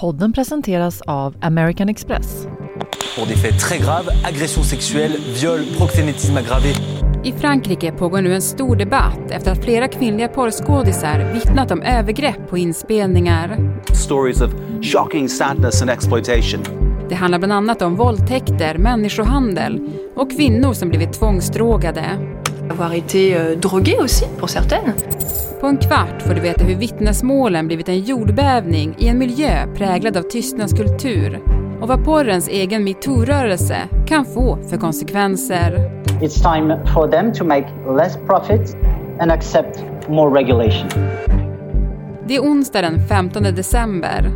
Podden presenteras av American Express. Pour des faits très graves, agression sexuelle, viol, proxénétisme aggravé. I Frankrike pågår nu en stor debatt efter att flera kvinnliga porrskådisar vittnat om övergrepp på inspelningar. Stories of shocking sadness and exploitation. Det handlar bland annat om våldtäkter, människohandel och kvinnor som blivit tvångsdrogade. Avoir été euh, droguée aussi pour certaines. På en kvart får du veta hur vittnesmålen blivit en jordbävning i en miljö präglad av tystnadskultur och vad porrens egen metoo-rörelse kan få för konsekvenser. It's time for them to make less profit and accept more regulation. Det är onsdag den 15 december.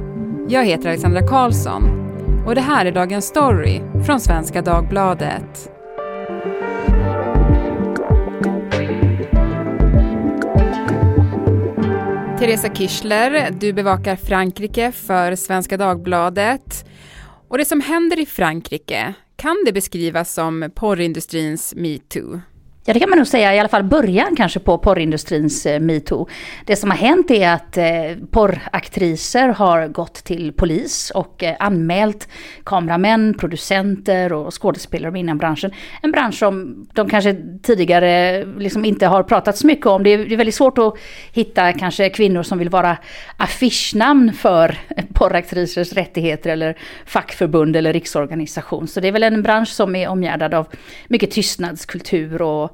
Jag heter Alexandra Karlsson och det här är dagens story från Svenska Dagbladet. Teresa Kirchler, du bevakar Frankrike för Svenska Dagbladet. Och det som händer i Frankrike, kan det beskrivas som porrindustrins metoo? Ja, det kan man nog säga, i alla fall början kanske på porrindustrins eh, metoo. Det som har hänt är att eh, porraktriser har gått till polis och eh, anmält kameramän, producenter och skådespelare inom branschen. En bransch som de kanske tidigare eh, liksom inte har pratat så mycket om. Det är, det är väldigt svårt att hitta kanske kvinnor som vill vara affischnamn för porraktrisers rättigheter eller fackförbund eller riksorganisation. Så det är väl en bransch som är omgärdad av mycket tystnadskultur och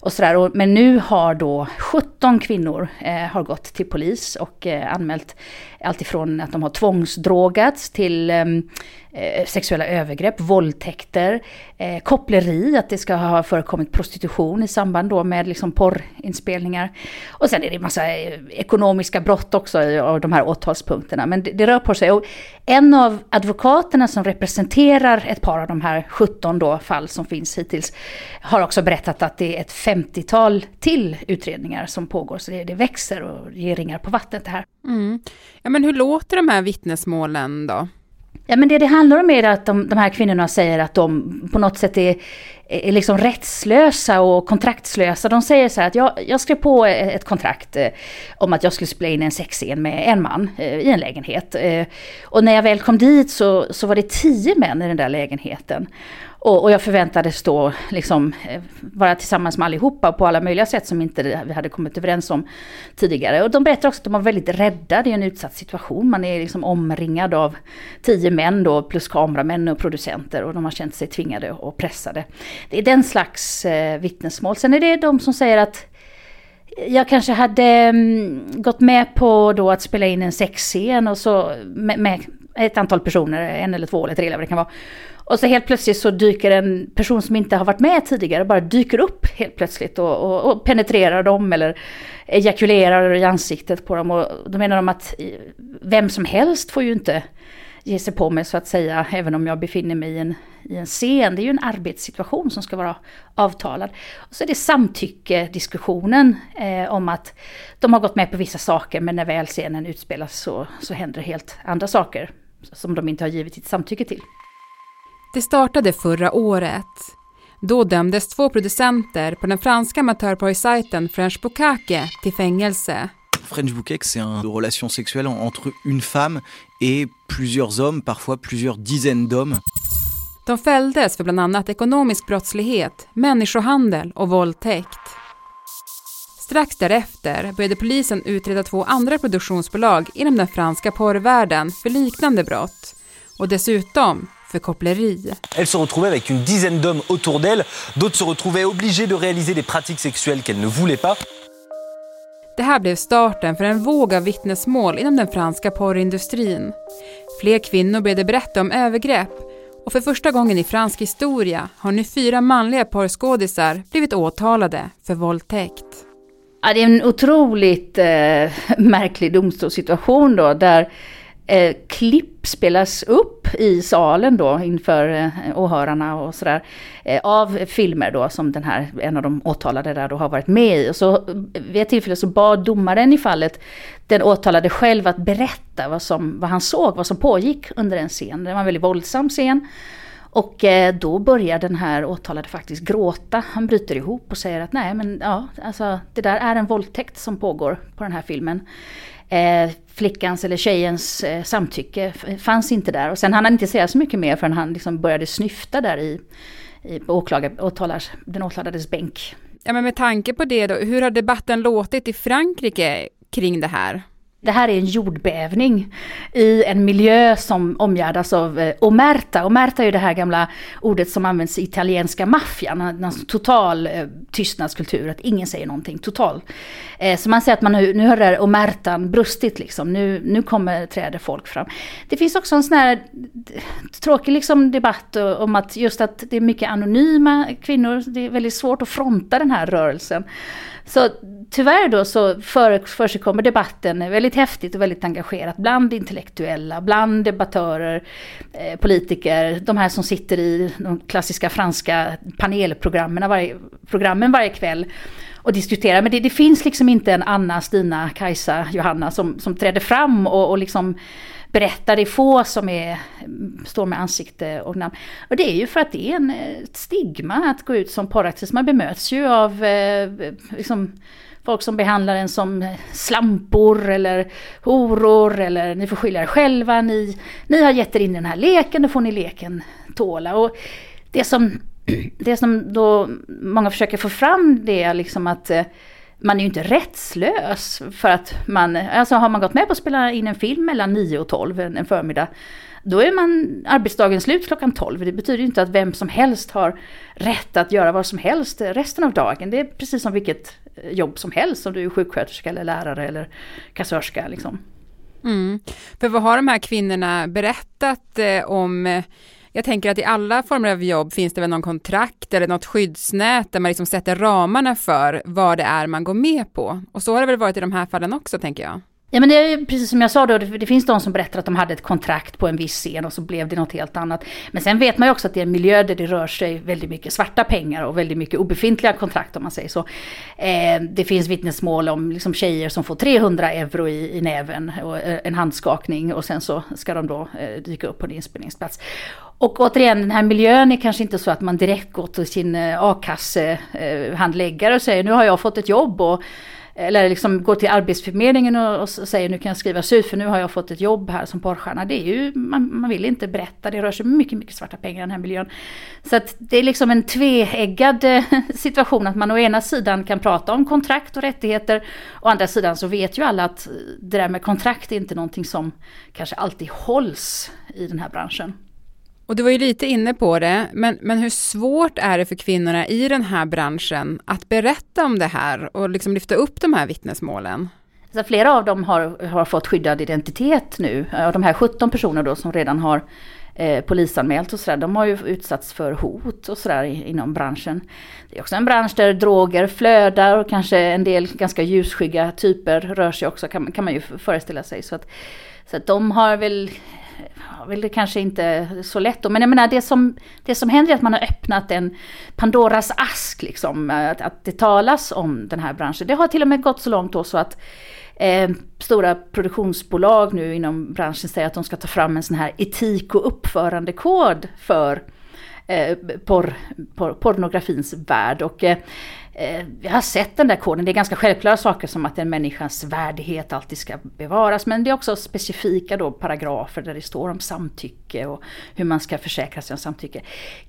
och sådär. Men nu har då 17 kvinnor eh, har gått till polis och eh, anmält alltifrån att de har tvångsdrogats till ehm, eh, sexuella övergrepp, våldtäkter, eh, koppleri, att det ska ha förekommit prostitution i samband då med liksom porrinspelningar. Och sen är det en massa eh, ekonomiska brott också av de här åtalspunkterna. Men det, det, rör på sig. Och en av advokaterna som representerar ett par av de här 17 då fall som finns hittills har också berättat att det är ett 50-tal till utredningar som pågår. Så det, det växer och ger ringar på vattnet det här. Mm. Ja, men hur låter de här vittnesmålen då? Ja men det det handlar om är att de, de här kvinnorna säger att de på något sätt är, är liksom rättslösa och kontraktslösa. De säger så här att jag, jag skrev på ett kontrakt eh, om att jag skulle spela in en sexscen med en man eh, i en lägenhet. Eh, och när jag väl kom dit så, så var det tio män i den där lägenheten. Och, och, jag förväntades då liksom eh, vara tillsammans med allihopa på alla möjliga sätt som inte vi hade kommit överens om tidigare. Och de berättar också att de var väldigt rädda, det är en utsatt situation. Man är liksom omringad av tio män då, plus kameramän och producenter och de har känt sig tvingade och pressade. Det är den slags eh, vittnesmål. Sen är det de som säger att jag kanske hade um, gått med på då att spela in en sexscen och så med, med ett antal personer, en eller två eller tre eller vad det kan vara. Och så helt plötsligt så dyker en person som inte har varit med tidigare bara dyker upp helt plötsligt och, och, och penetrerar dem eller ejakulerar i ansiktet på dem. Och då menar de att vem som helst får ju inte ge sig på mig så att säga, även om jag befinner mig i en, i en scen. Det är ju en arbetssituation som ska vara avtalad. Och så är det samtycke-diskussionen eh, om att de har gått med på vissa saker men när väl scenen utspelas så, så händer helt andra saker som de inte har givit sitt samtycke till. Det startade förra året. Då dömdes två producenter på den franska amatörporrsajten French Bukake till fängelse. French Bouquet, c'est une relation sexuelle entre une femme et plusieurs hommes, parfois plusieurs dizaines d'hommes. De fälldes för bland annat ekonomisk brottslighet, människohandel och våldtäkt. Strax därefter började polisen utreda två andra produktionsbolag inom den franska porrvärlden för liknande brott. Och dessutom för koppleri. Elle se retrouvait avec une dizaine d'hommes autour d'elle. D'autres se retrouvaient obligés de réaliser des pratiques sexuelles qu'elle ne voulait pas. Det här blev starten för en våg av vittnesmål inom den franska porrindustrin. Fler kvinnor började berätta om övergrepp och för första gången i fransk historia har nu fyra manliga porrskådisar blivit åtalade för våldtäkt. Ja, det är en otroligt eh, märklig domstolssituation då där eh, klipp spelas upp i salen då inför eh, åhörarna och sådär. Eh, av filmer då som den här, en av de åtalade där då har varit med i. Och så eh, vid ett tillfälle så bad domaren i fallet den åtalade själv att berätta vad, som, vad han såg, vad som pågick under en scen. Det var en väldigt våldsam scen. Och eh, då börjar den här åtalade faktiskt gråta. Han bryter ihop och säger att nej men ja, alltså det där är en våldtäkt som pågår på den här filmen. Eh, flickans eller tjejens eh, samtycke fanns inte där. Och sen hann han inte säga så mycket mer förrän han liksom började snyfta där i, i åklagar, åtalars, den åtalades bänk. Ja, men med tanke på det då, hur har debatten låtit i Frankrike kring det här? Det här är en jordbävning i en miljö som omgärdas av eh, omerta. Omerta är ju det här gamla ordet som används i italienska maffian. En total eh, tystnadskultur, att ingen säger någonting. Total. Eh, så man säger att man nu, nu har det här omertan brustit liksom. Nu, nu kommer, träder folk fram. Det finns också en sån här eh, tråkig liksom debatt om att just att det är mycket anonyma kvinnor. Det är väldigt svårt att fronta den här rörelsen. Så tyvärr då så förekommer debatten väldigt häftigt och väldigt engagerat bland intellektuella, bland debattörer, eh, politiker, de här som sitter i de klassiska franska panelprogrammen varje, programmen varje kväll och diskuterar. Men det, det, finns liksom inte en Anna, Stina, Kajsa, Johanna som, som träder fram och, och liksom berättar. Det är få som är, står med ansikte och namn. Och det är ju för att det är en, ett stigma att gå ut som porraktivist. Man bemöts ju av eh, liksom, folk som behandlar en som slampor eller horor eller ni får skylla er själva, ni, ni har gett er in i den här leken, då får ni leken tåla. Och det som, det som då många försöker få fram det är liksom att eh, man är ju inte rättslös för att man, alltså har man gått med på att spela in en film mellan 9 och 12 en, en förmiddag, då är man arbetsdagen slut klockan 12. Det betyder ju inte att vem som helst har rätt att göra vad som helst resten av dagen. Det är precis som vilket eh, jobb som helst, om du är sjuksköterska eller lärare eller kassörska. Liksom. Mm. För vad har de här kvinnorna berättat eh, om eh, jag tänker att i alla former av jobb finns det väl någon kontrakt eller något skyddsnät där man liksom sätter ramarna för vad det är man går med på. Och så har det väl varit i de här fallen också tänker jag. Ja men det är precis som jag sa då, det, det, finns de som berättar att de hade ett kontrakt på en viss scen och så blev det något helt annat. Men sen vet man ju också att det är en miljö där det rör sig väldigt mycket svarta pengar och väldigt mycket obefintliga kontrakt om man säger så. Eh, det finns vittnesmål om liksom tjejer som får 300 euro i, i näven och eh, en handskakning och sen så ska de då eh, dyka upp på en inspelningsplats. Och återigen, den här miljön är kanske inte så att man direkt går till sin eh, a-kassehandläggare och säger nu har jag fått ett jobb och eller liksom går till Arbetsförmedlingen och, och, säger nu kan jag skrivas ut för nu har jag fått ett jobb här som porrstjärna. Det är ju, man, man vill inte berätta, det rör sig mycket, mycket svarta pengar i den här miljön. Så att det är liksom en tveeggad eh, situation att man å ena sidan kan prata om kontrakt och rättigheter, å andra sidan så vet ju alla att eh, det där med kontrakt är inte någonting som kanske alltid hålls i den här branschen. Och du var ju lite inne på det, men, men hur svårt är det för kvinnorna i den här branschen att berätta om det här och liksom lyfta upp de här vittnesmålen? Så flera av dem har, har fått skyddad identitet nu. Av de här 17 personer då som redan har eh, polisanmält och sådär, de har ju utsatts för hot och sådär inom branschen. Det är också en bransch där droger flödar och kanske en del ganska ljusskygga typer rör sig också, kan, kan man ju föreställa sig. Så att, så att de har väl väl det kanske inte så lätt då, men jag menar det som, det som händer är att man har öppnat en Pandoras ask liksom, att, att det talas om den här branschen. Det har till och med gått så långt då så att eh, stora produktionsbolag nu inom branschen säger att de ska ta fram en sån här etik och uppförandekod för eh, porr, porr, pornografins värld. Och, Eh, Eh, jag har sett den där koden. Det är ganska självklara saker som att en människas värdighet alltid ska bevaras. Men det är också specifika då paragrafer där det står om samtycke och hur man ska försäkra sig om samtycke.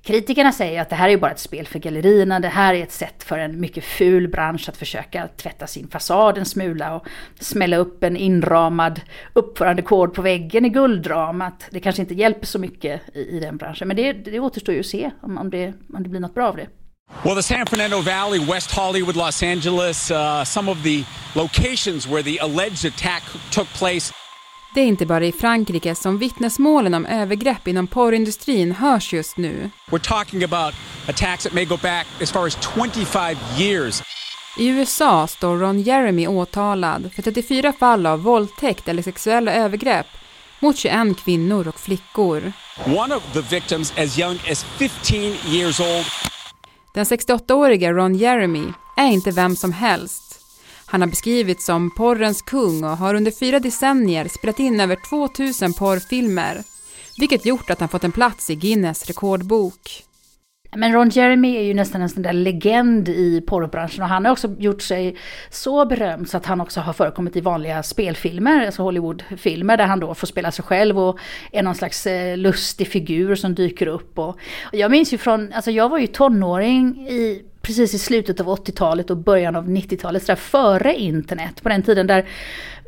Kritikerna säger att det här är bara ett spel för gallerierna. Det här är ett sätt för en mycket ful bransch att försöka tvätta sin fasad en smula och smälla upp en inramad uppförandekod på väggen i guldramat. Det kanske inte hjälper så mycket i, i den branschen. Men det, det återstår ju att se om, om, det, om det blir något bra av det. Well, the San Fernando Valley, West Hollywood, Los Angeles, uh, some of the locations where the alleged attack took place. Det är inte bara i Frankrike som vittnesmålen om övergrepp inom porrindustrin hörs just nu. We're talking about attacks that may go back as far as 25 years. I USA står Ron Jeremy åtalad för 34 fall av våldtäkt eller sexuella övergrepp mot 21 kvinnor och flickor. One of the victims as young as 15 years old. Den 68-årige Ron Jeremy är inte vem som helst. Han har beskrivits som porrens kung och har under fyra decennier spelat in över 2000 porrfilmer, vilket gjort att han fått en plats i Guinness rekordbok. Men Ron Jeremy är ju nästan en sån där legend i porrbranschen och han har också gjort sig så berömd så att han också har förekommit i vanliga spelfilmer, alltså Hollywoodfilmer där han då får spela sig själv och är någon slags eh, lustig figur som dyker upp. Och jag minns ju från, alltså jag var ju tonåring i precis i slutet av 80-talet och början av 90-talet, sådär före internet, på den tiden där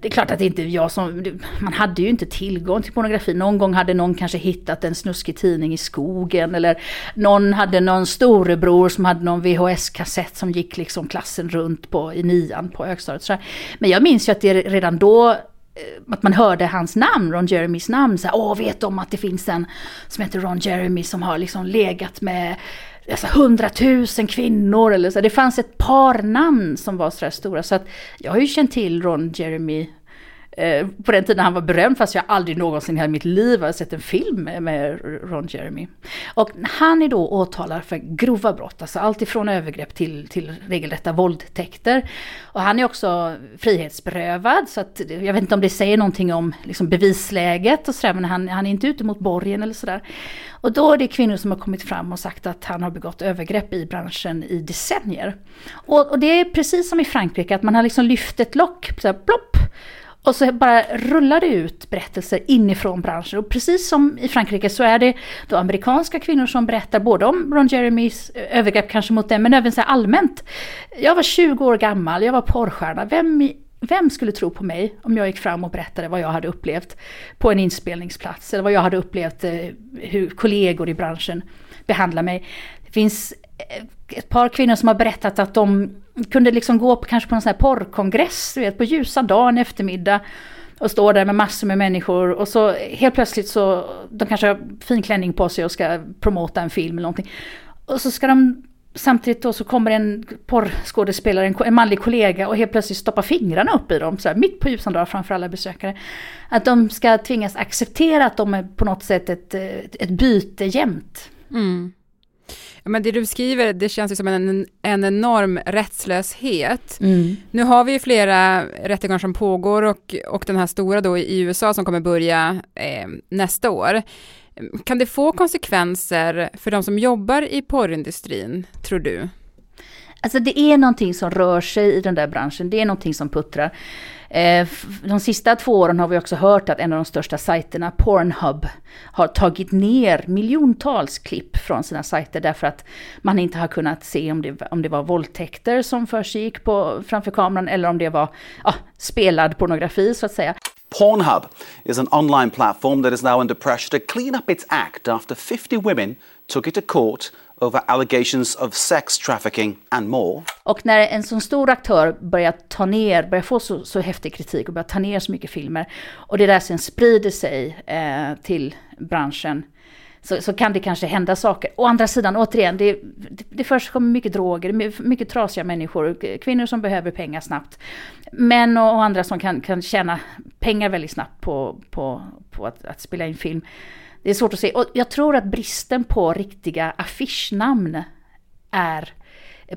det är klart att det inte är jag som, man hade ju inte tillgång till pornografi. Någon gång hade någon kanske hittat en snuskig tidning i skogen eller någon hade någon storebror som hade någon VHS-kassett som gick liksom klassen runt på, i nian på högstadiet. Men jag minns ju att det redan då eh, att man hörde hans namn, Ron Jeremys namn, så här, åh vet de att det finns en som heter Ron Jeremy som har liksom legat med alltså, hundratusen kvinnor eller så. Det fanns ett par namn som var sådär stora. Så att jag har ju känt till Ron Jeremy eh, på den tiden han var berömd fast jag aldrig någonsin i hela mitt liv har sett en film med Ron Jeremy. Och han är då åtalad för grova brott, alltså allt ifrån övergrepp till, till regelrätta våldtäkter. Och han är också frihetsberövad så att jag vet inte om det säger någonting om liksom, bevisläget och sådär men han, han är inte ute mot borgen eller sådär. Och då är det kvinnor som har kommit fram och sagt att han har begått övergrepp i branschen i decennier. Och, och det är precis som i Frankrike, att man har liksom lyft ett lock, så här, plopp, och så bara rullar det ut berättelser inifrån branschen. Och precis som i Frankrike så är det då amerikanska kvinnor som berättar både om Ron Jeremys övergrepp kanske mot dem, men även så allmänt. Jag var 20 år gammal, jag var porrstjärna. Vem vem skulle tro på mig om jag gick fram och berättade vad jag hade upplevt på en inspelningsplats eller vad jag hade upplevt eh, hur kollegor i branschen behandlar mig. Det finns eh, ett par kvinnor som har berättat att de kunde liksom gå på, kanske på en sån här porrkongress, du vet, på ljusa dagen eftermiddag och står där med massor med människor och så helt plötsligt så, de kanske har fin klänning på sig och ska promota en film eller någonting. Och så ska de Samtidigt då så kommer en porrskådespelare, en, en manlig kollega och helt plötsligt stoppar fingrarna upp i dem, så här, mitt på ljusan dag framför alla besökare. Att de ska tvingas acceptera att de är på något sätt ett, ett byte jämt. Mm. Men det du skriver, det känns ju som en, en enorm rättslöshet. Mm. Nu har vi ju flera rättegångar som pågår och, och den här stora då i USA som kommer börja eh, nästa år. Kan det få konsekvenser för de som jobbar i porrindustrin, tror du? Alltså det är någonting som rör sig i den där branschen, det är någonting som puttrar. Eh, de sista två åren har vi också hört att en av de största sajterna, Pornhub, har tagit ner miljontals klipp från sina sajter därför att man inte har kunnat se om det, om det var våldtäkter som försiggick framför kameran eller om det var ja, spelad pornografi så att säga. Pornhub is an online platform that is now under pressure to clean up its act after 50 women took it to court over allegations of sex trafficking and more. Och när en sån stor aktör börjar ta ner, börjar få så, så häftig kritik och börjar ta ner så mycket filmer och det där sen sprider sig eh, till branschen så, så kan det kanske hända saker. Å andra sidan, återigen, det, det, det förekommer mycket droger, mycket trasiga människor, kvinnor som behöver pengar snabbt. Män och, och andra som kan, kan tjäna pengar väldigt snabbt på, på, på att, att spela in film. Det är svårt att se. Och jag tror att bristen på riktiga affischnamn är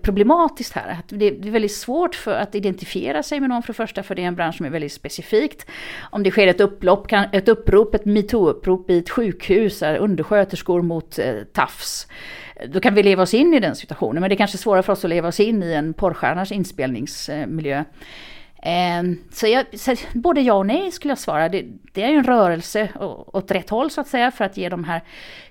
problematiskt här. Det är väldigt svårt för att identifiera sig med någon för det första, för det är en bransch som är väldigt specifikt. Om det sker ett upplopp, ett upprop, ett metoo-upprop i ett sjukhus, undersköterskor mot eh, tafs. Då kan vi leva oss in i den situationen, men det är kanske svårare för oss att leva oss in i en porrstjärnas inspelningsmiljö. Ehm, så, jag, så både ja och nej skulle jag svara. Det, det är en rörelse åt rätt håll så att säga för att ge de här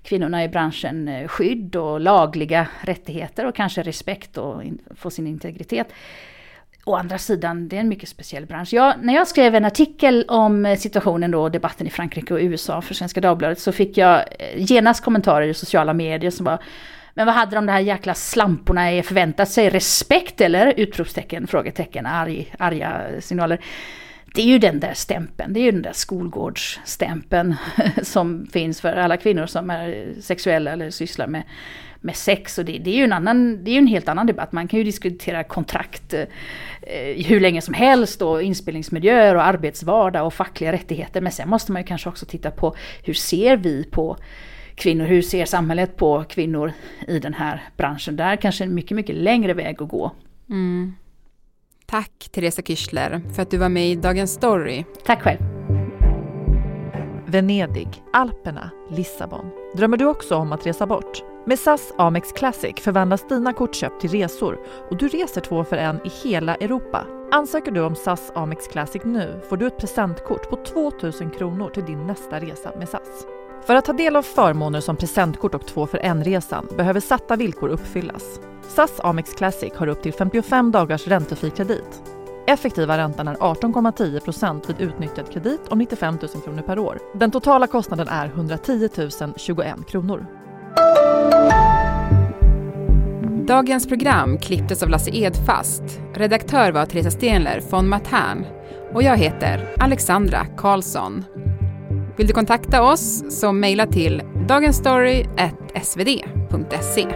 kvinnorna i branschen eh, skydd och lagliga rättigheter och kanske respekt och in, få sin integritet. Å andra sidan, det är en mycket speciell bransch. Jag, när jag skrev en artikel om eh, situationen då, debatten i Frankrike och USA för Svenska Dagbladet så fick jag eh, genast kommentarer i sociala medier som var men vad hade de där jäkla slamporna förväntat sig? Respekt eller? Utropstecken, frågetecken, arg, arga signaler. Det är ju den där stämpeln, det är ju den där skolgårdsstämpeln som finns för alla kvinnor som är sexuella eller sysslar med, med sex. Och det, det är ju en, annan, det är en helt annan debatt. Man kan ju diskutera kontrakt eh, hur länge som helst och inspelningsmiljöer och arbetsvardag och fackliga rättigheter. Men sen måste man ju kanske också titta på hur ser vi på kvinnor. Hur ser samhället på kvinnor i den här branschen? Där kanske en mycket, mycket längre väg att gå. Mm. Tack Teresa Kyschler för att du var med i Dagens Story. Tack själv. Venedig, Alperna, Lissabon. Drömmer du också om att resa bort? Med SAS Amex Classic förvandlas dina kortköp till resor och du reser två för en i hela Europa. Ansöker du om SAS Amex Classic nu får du ett presentkort på 2000 kronor till din nästa resa med SAS. För att ta del av förmåner som presentkort och två för en-resan behöver satta villkor uppfyllas. SAS Amex Classic har upp till 55 dagars räntefri kredit. Effektiva räntan är 18,10% vid utnyttjad kredit om 95 000 kronor per år. Den totala kostnaden är 110 021 kronor. Dagens program klipptes av Lasse Edfast. Redaktör var Teresa Stenler von Matern. Och jag heter Alexandra Karlsson. Vill du kontakta oss så mejla till dagensstory.svd.se.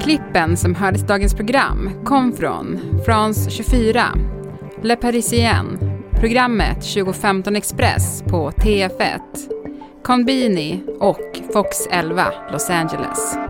Klippen som hördes i dagens program kom från France 24, Le Parisien, programmet 2015 Express på TF1, Conbini och Fox 11 Los Angeles.